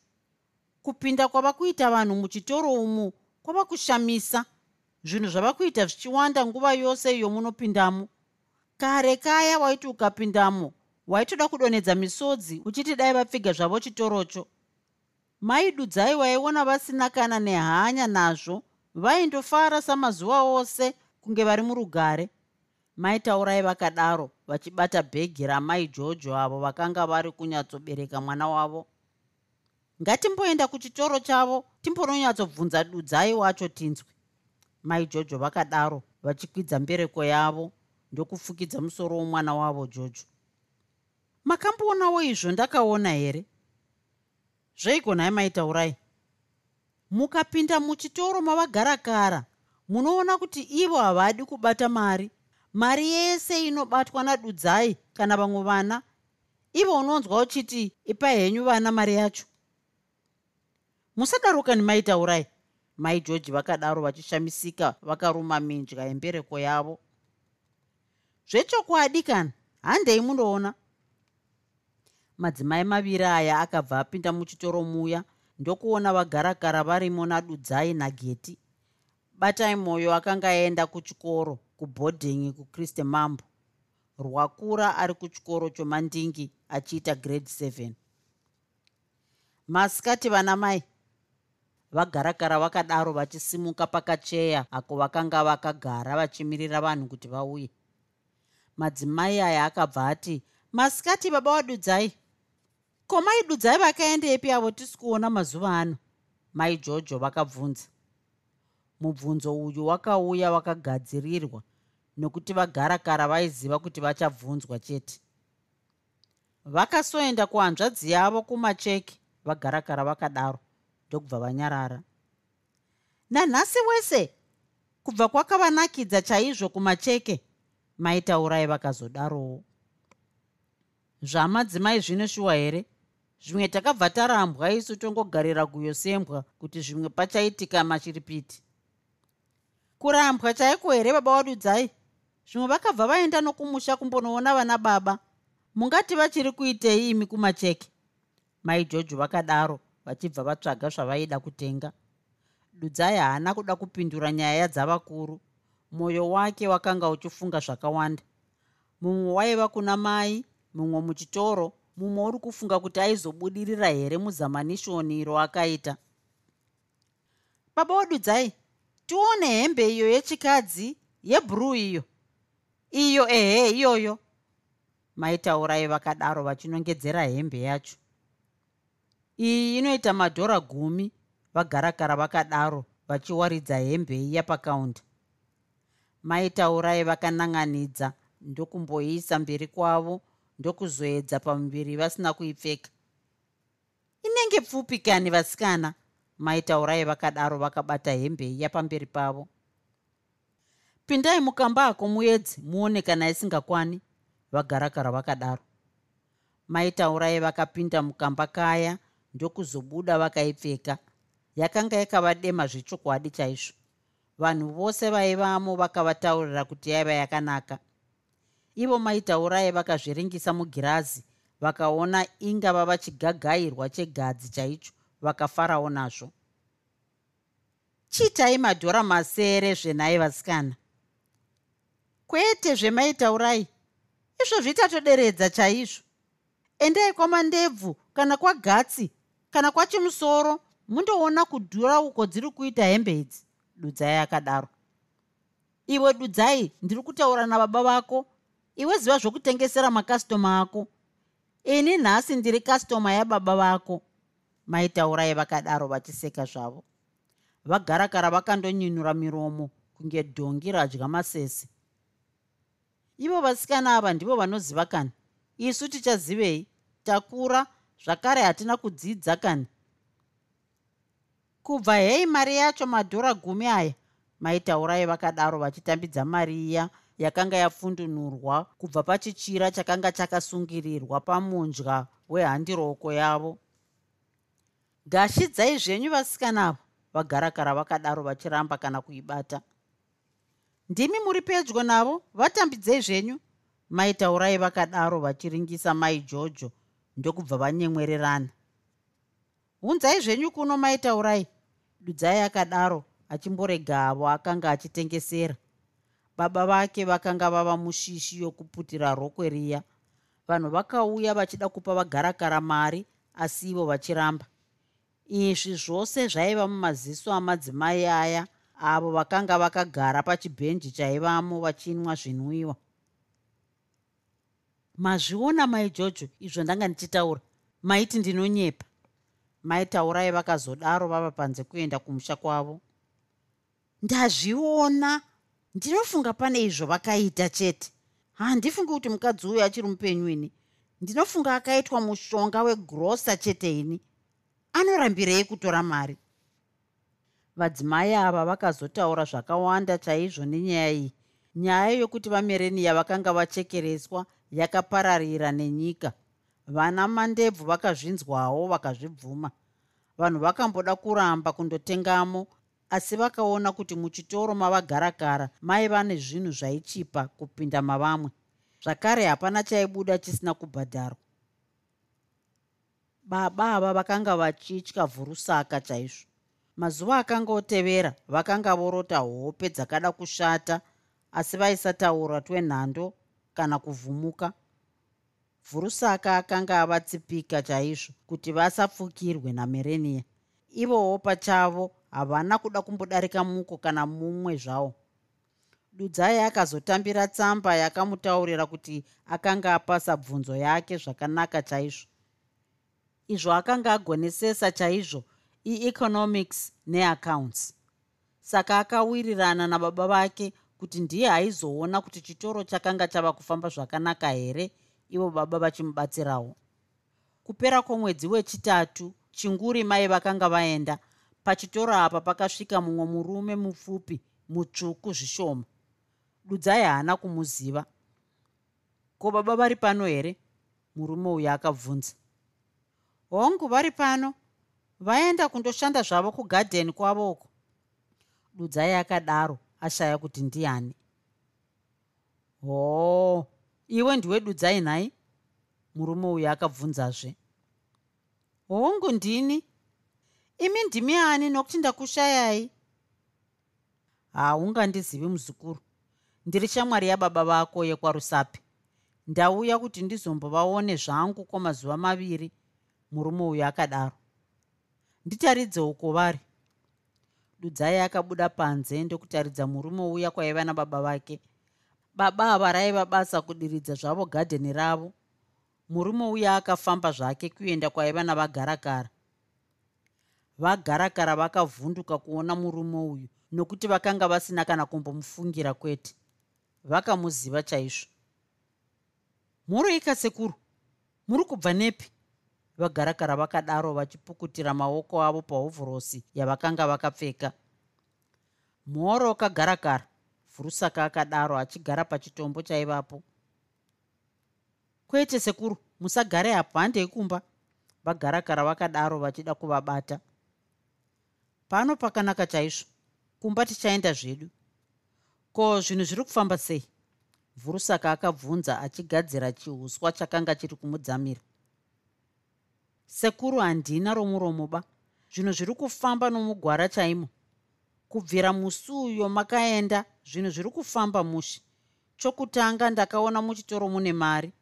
Kupinda kwava kuita vanhu muchitoro umu kwava kushamisa zvinhu zvava kuita zvichiwanda nguva yose iyo munopindamo kare kaya waiti ukapindamo waitoda kudonedza misodzi uchiti dai vapfiga zvavo chitorocho. Maidudzai waiona vasina kana nehanya nazvo vaindofara samazuva ose kunge vari murugare maitaurai vakadaro vachibata bhegi ramai jojo avo vakanga vari kunyatsobereka mwana wavo. Ngatimboenda kuchitoro chavo timbononyatsobvunza dudzai wacho tinzwi. Mai jojo vakadaro vachikwidza mbereko yavo ndokufukidza musoro womwana wavo jojo. Makamboonawo izvo ndakaona here? Zveigonai maitaurai? Mukapinda muchitoro mavagarakara munoona kuti ivo havadi kubata mari. Mari yese inobatwa nadudzai kana vamwe vana ivo unonzwa uchiti ipai henyu vana mari yacho. Musadaroka nimaitaurai. Mai georgi vakadaro vachishamisika vakaruma minjya yembereko yavo. Zvechokwadi kana handei munoona madzimai maviri aya akabva apinda muchitoro muya ndokuona vagarakara varimo nadudzai nageti batai mwoyo akanga aenda kuchikoro kubhodhingi kukriste mambo. Rwakura ari kuchikoro chomandingi achiita grade 7 masikati vana mai vagarakara vakadaro vachisimuka pakacheya ako vakanga vakagara vachimirira vanhu kuti vauye. Madzimai aya akabva ati masikati baba wadudzai ko mai dudzai vakaendepi avo tisi kuona mazuva ano. Mai jojo vakabvunza mubvunzo uyu wakauya wakagadzirirwa nokuti vagarakara vaiziva kuti vachabvunzwa chete. Vakasoenda kuhanzvadzi yavo kumacheki vagarakara vakadaro ndokubva vanyarara. Nanhasi wese kubva kwakavanakidza chaizvo kumacheke maitaurai vakazodarowo. Zvamadzimai zvinoshuwa here? Zvimwe takabva tarambwa isu tongogarira guyo sembwa kuti zvimwe pachaitika machiripiti kurambwa. Chaiko here baba wadudzai zvimwe vakabva vaenda nokumusha kumbonoona vana baba. Mungati vachiri kuitei imi kumacheke? Mai jojo vakadaro vachibva vatsvaga zvavaida kutenga. Dudzai haana kuda kupindura nyaya dzavakuru. Mwoyo wake wakanga uchifunga zvakawanda. Mumwe waiva kuna mai mumwe muchitoro mumwe uri kufunga kuti aizobudirira here muzamanishoni iro akaita? Baba wodudzai tione hembe iyo yechikadzi yebhuruu iyo. Iyo ehe iyoyo. Maitaurai vakadaro vachinongedzera hembe yacho. Iyi inoita madhora gumi vagarakara vakadaro vachiwaridza hembe iya pakaunda maitaurai vakanan'anidza ndokumboisa mberi kwavo ndokuzoedza pamuviri vasina kuipfeka. Inenge pfupi kani vasikana maitaurai vakadaro vakabata hembe iya pamberi pavo. Pindai mukamba ako muedzi muone kana isingakwani vagarakara vakadaro. Maitaurai vakapinda mukamba kaya ndokuzobuda vakaipfeka. Yakanga yakavadema zvechokwadi chaizvo. Vanhu vose vaivamo vakavataurira kuti yaiva yakanaka. Ivo maitaurai vakazviringisa mugirazi vakaona ingava vachigagairwa chegadzi chaicho vakafarawo nazvo. Chiitai madhora masere zvenhai vasikana. Kwete zvemaitaurai. Izvo zvitatoderedza chaizvo. Endai kwamandebvu kana kwagatsi kana kwachimusoro mundoona kudhura uko dziri kuita hembe idzi. Dudzai akadaro. Iwe dudzai ndiri kutaura nababa vako. Iwe ziva zvokutengesera makastoma ako. Ini nhasi ndiri kastoma yababa vako maitaurai vakadaro vachiseka zvavo. Vagarakara vakandonyinura miromo kunge dhongi radya masese. Ivo vasikana ava ndivo vanoziva kani. Isu tichazivei? Takura zvakare hatina kudzidza kani. Kubva hei mari yacho madhora gumi aya maitaurai vakadaro vachitambidza mari iya yakanga yafundunurwa kubva pachichira chakanga chakasungirirwa pamundya wehandiroko yavo gashidzai zvenyu vasikanavo vagarakara vakadaro vachiramba kana kuibata. Ndimi muri pedyo navo vatambidzei zvenyu. Maitaurai vakadaro vachiringisa mai jojo ndokubva vanyemwererana. Unzai zvenyu kuno maitaurai dudzai akadaro achimborega avo akanga achitengesera. Baba vake vakanga vava mushishi yokuputira rokwe riya. Vanhu vakauya vachida kupa vagarakara mari asi ivo vachiramba izvi zvose zvaiva mumaziso amadzimai aya avo vakanga vakagara pachibhenji chaivamo vachinwa zvinwiwa. Mazviona mai jojo izvo ndanga ndichitaura. Maiti ndinonyepa. Maitaurai vakazodaro vava panze kuenda kumusha kwavo. Ndazviona. Ndinofunga pane izvo vakaita chete. Handifungi kuti mukadzi uyu achiri mupenyu ini. Ndinofunga akaitwa mushonga wegrosa chete ini anorambirei kutora mari. Vadzimai ava vakazotaura zvakawanda chaizvo nenyaya iyi. Nyaya yokuti vamereniya vakanga vachekereswa yakapararira nenyika. Vana mandebvu vakazvinzwawo vakazvibvuma. Vanhu vakamboda kuramba kundotengamo asi vakaona kuti muchitoro mavagarakara maiva nezvinhu zvaichipa kupinda mavamwe. Zvakare hapana chaibuda chisina kubhadharwa baba ava vakanga vachitya vhurusaka chaizvo. Mazuva akanga otevera vakanga vorota hope dzakada kushata asi vaisataura twenhando kana kuvhumuka. Vhurusaka akanga avatsipika chaizvo kuti vasapfukirwe namerenia ivowo pachavo havana kuda kumbodarika muko kana mumwe zvavo dudzai akazotambira tsamba yakamutaurira kuti akanga apasa bvunzo yake zvakanaka chaizvo izvo akanga agonesesa chaizvo eeconomics neaccounts. Saka akawirirana nababa vake kuti ndiye aizoona kuti chitoro chakanga chava kufamba zvakanaka here ivo baba vachimubatsirawo. Kupera kwomwedzi wechitatu chinguri mai vakanga vaenda pachitoro apa pakasvika mumwe murume mupfupi mutsvuku zvishoma. Dudzai haana kumuziva. Ko baba vari pano here? Murume uyu akabvunza hongu vari pano vaenda kundoshanda zvavo kugadheni kwavoko dudzai akadaro ashaya kuti ndiani? Hoo iwe ndiwe dudzai nhai murume uyu akabvunzazve. Hongu ndini? Imi ndimi ani nokuti ndakushayai? Haungandizivi muzukuru. Ndiri shamwari yababa vako yekwarusapi ndauya kuti ndizombovaone zvangu kwamazuva maviri murume uyu akadaro. Nditaridze uko vari. Dudzai akabuda panze ndokutaridza murume uya kwaiva nababa vake. Baba ava raiva basa kudiridza zvavo gadheni ravo. Murume uya akafamba zvake kuenda kwaiva navagarakara. Vagarakara vakavhunduka kuona murume uyu nokuti vakanga vasina kana kumbomufungira kwete. Vakamuziva chaizvo. Muroika sekuru muri kubva nepi vagarakara vakadaro vachipukutira maoko avo pahovhorosi yavakanga vakapfeka. Mhoro kagarakara vhurusaka akadaro achigara pachitombo chaivapo. Kwete sekuru musagare apo handei kumba vagarakara vakadaro vachida kuvabata. Pano pakanaka chaizvo kumba tichaenda zvedu. Ko zvinhu zviri kufamba sei? Vhurusaka akabvunza achigadzira chiuswa chakanga chiri kumudzamira sekuru handina romuromo ba. Zvinhu zviri kufamba nomugwara chaimo. Kubvira musi uyo makaenda zvinhu zviri kufamba mushi chokutanga ndakaona muchitoro mune mari.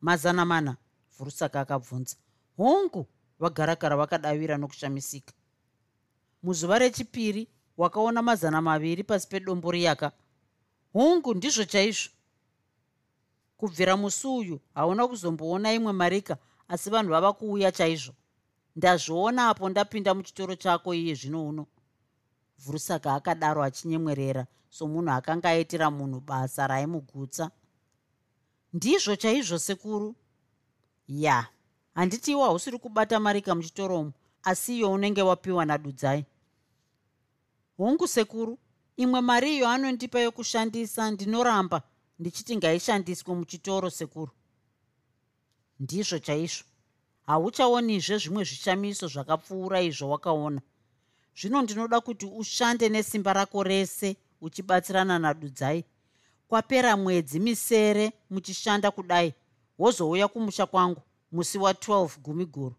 Mazana mana vhurusaka akabvunza. Hongu vagarakara vakadavira nokushamisika. Muzuva rechipiri wakaona mazana maviri pasi pedombo riyaka. Hongu ndizvo chaizvo. Kubvira musi uyu hauna kuzomboona imwe marika asi vanhu vava kuuya chaizvo. Ndazviona apo ndapinda muchitoro chako iye zvino uno. Vhurusaka akadaro achinyemwerera somunhu akanga aitira munhu basa raimugutsa. Ndizvo chaizvo sekuru? Ya handiti iwo hausiri kubata marika muchitoromo asi iyo unenge wapiwa nadudzai. Hongu sekuru imwe mari iyo anondipa yokushandisa ndinoramba ndichiti ngaishandiswe muchitoro sekuru ndizvo chaizvo. Hauchaonizve zvimwe zvishamiso zvakapfuura izvo wakaona. Zvino ndinoda kuti ushande nesimba rako rese uchibatsirana nadudzai kwapera mwedzi misere muchishanda kudai wozouya kumusha kwangu musi wa12 gumi guru.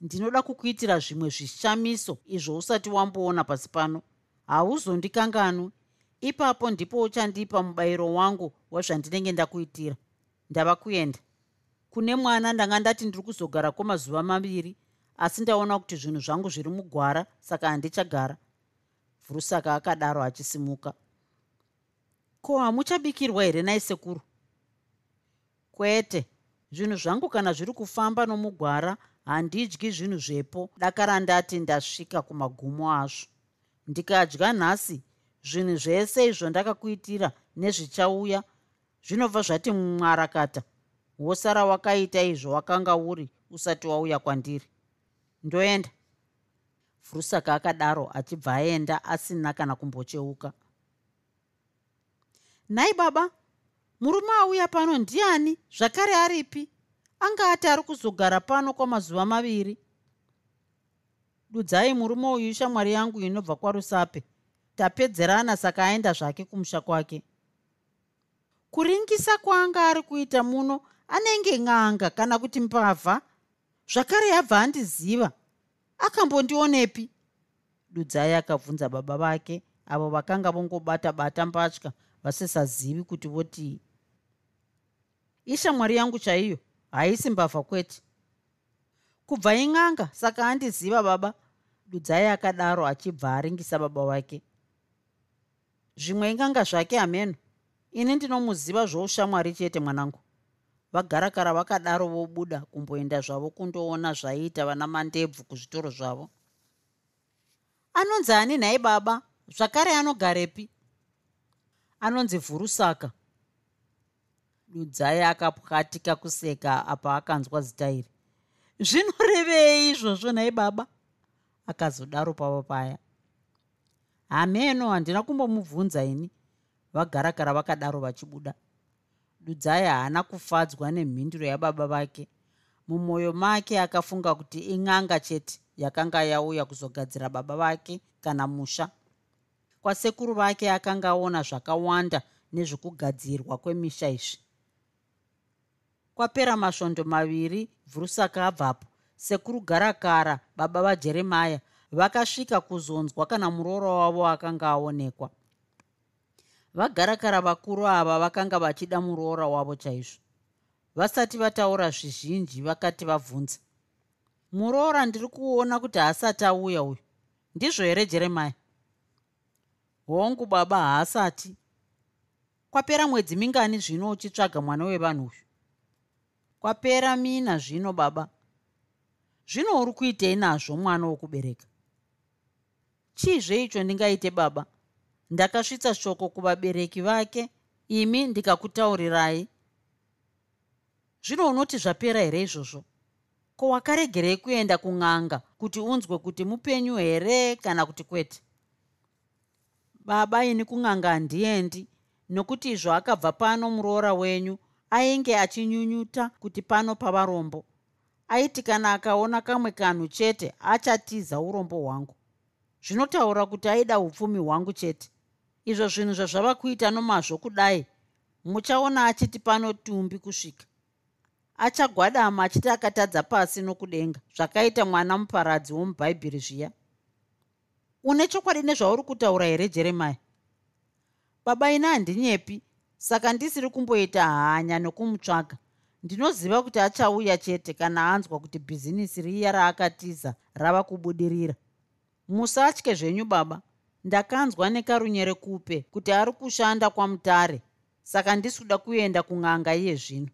Ndinoda kukuitira zvimwe zvishamiso izvo usati wamboona pasi pano. Hauzondikanganwi. Ipapo ndipo uchandipa mubayiro wangu wezvandinenge ndakuitira. Ndava kuenda kune mwana ndanga ndati ndiri kuzogara kwemazuva maviri asi ndaona kuti zvinhu zvangu zviri mugwara saka handichagara. Vhurusaka akadaro achisimuka. Ko hamuchabikirwa here naisekuru? Kwete zvinhu zvangu kana zviri kufamba nomugwara handidyi zvinhu zvepo. Dakara ndati ndasvika kumagumo azvo. Ndikadya nhasi zvinhu zvese izvo ndakakuitira nezvichauya. Zvinobva zvati mwarakata wosara wakaita izvo wakanga uri usati wauya kwandiri. Ndoenda. Furusaka akadaro achibva aenda asina kana kumbocheuka. Nhai baba murume auya pano ndiani? Zvakare aripi? Anga ati ari kuzogara pano kwamazuva maviri? Dudzai murume uyu shamwari yangu inobva kwarusape. Tapedzerana saka aenda zvake kumusha kwake. Kuringisa kwaanga ari kuita muno anenge n'anga kana kuti mbavha zvakare yabva andiziva akambondionepi. Dudzai akabvunza baba vake avo vakanga vongobata bata mbatya vasisazivi kuti votii ishamwari yangu chaiyo haisi mbavha kwete. Kubva in'anga saka andiziva baba dudzai akadaro achibva aringisa baba wake zvimwe inganga zvake hameno ini ndinomuziva zvoushamwari chete mwanangu vagarakara vakadaro vobuda kumboenda zvavo kundoona zvaiita vana mandebvu kuzvitoro zvavo. Anonzi ani nhai baba? Zvakare anogarepi. Anonzi vhurusaka. Dudzai akapwatika kuseka apa akanzwa zita iri. Zvinorevei izvozvo nhai baba? Akazodaro pavo paya. Hameno handina kumbomubvunza ini. Vagarakara vakadaro vachibuda dudzai haana kufadzwa nemhinduro yababa vake. Mumwoyo make akafunga kuti ing'anga chete yakanga yauya kuzogadzira baba vake kana musha. Kwasekuru vake akanga aona zvakawanda nezvekugadzirwa kwemisha izvi. Kwapera masvondo maviri vhurusaka abvapo. Sekuru garakara baba vajeremaya vakasvika kuzonzwa kana muroora wavo akanga aonekwa vagarakara vakuru ava vakanga vachida muroora wavo chaizvo. Vasati vataura zvizhinji vakati vabvunza muroora ndiri kuona kuti haasati auya uyu. Ndizvo here jeremaya hongu baba haasati. Kwapera mwedzi mingani zvino uchitsvaga mwana wevanhu uyu? Kwapera mina zvino baba. Zvino uri kuitei nazvo mwana wokubereka? Chiizve icho ndingaite baba ndakasvitsa shoko kuvabereki vake imi ndikakutaurirai. Zvino unoti zvapera here izvozvo? Ko wakaregerei kuenda kun'anga kuti unzwe kuti mupenyu here kana kuti kwete? Baba ini kun'anga handiendi nokuti izvo akabva pano muroora wenyu ainge achinyunyuta kuti pano pavarombo. Aiti kana akaona kamwe kanhu chete achatiza urombo hwangu. Zvinotaura kuti aida upfumi hwangu chete izvo zvinhu zvazvava kuita nomazvo kudai. Muchaona achiti pano tumbi kusvika. Achagwadama achiti akatadza pasi nokudenga. Zvakaita mwana muparadzi womubhaibheri zviya. Une chokwadi nezvauri kutaura here jeremaya baba ina handinyepi saka ndisiri kumboita hanya nokumutsvaga ndinoziva kuti achauya chete kana anzwa kuti bhizinisi riya raakatiza rava kubudirira. Musatye zvenyu baba ndakanzwa nekarunyere kupe kuti ari kushanda kwamutare saka ndisi kuda kuenda kun'anga iye zvino.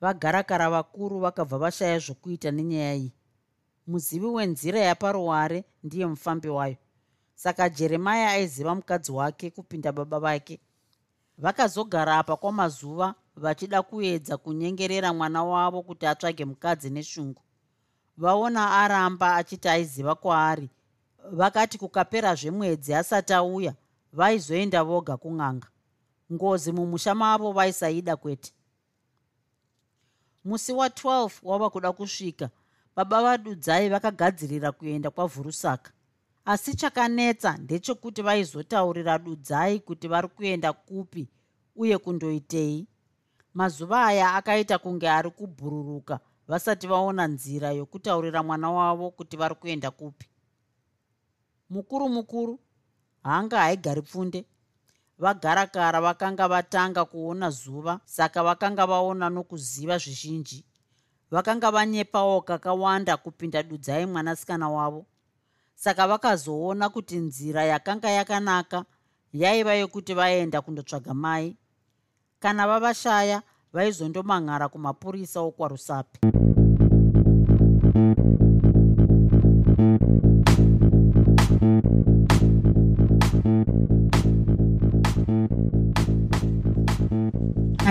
Vagarakara vakuru vakabva vashaya zvokuita nenyaya iyi. Muzivi wenzira yaparuware ndiye mufambi wayo. Saka jeremaya aiziva mukadzi wake kupinda baba vake. Vakazogara apa kwamazuva vachida kuedza kunyengerera mwana wavo kuti atsvage mukadzi neshungu. Vaona aramba achiti aiziva kwaari vakati kukapera zvemwedzi asati auya vaizoenda voga kun'anga. Ngozi mumusha mavo vaisaida kwete. Musi wa12 wava kuda kusvika baba vadudzai vakagadzirira kuenda kwavhurusaka. Asi chakanetsa ndechekuti vaizotaurira dudzai kuti vari kuenda kupi uye kundoitei. Mazuva aya akaita kunge ari kubhururuka vasati vaona nzira yokutaurira mwana wavo kuti vari kuenda kupi mukuru mukuru hanga haigari pfunde. Vagarakara vakanga vatanga kuona zuva saka vakanga vaona nokuziva zvizhinji. Vakanga vanyepawo kakawanda kupinda dudzai mwanasikana wavo. Saka vakazoona kuti nzira yakanga yakanaka yaiva yokuti vaenda kundotsvaga mai. Kana vavashaya vaizondomang'ara kumapurisa okwarusapi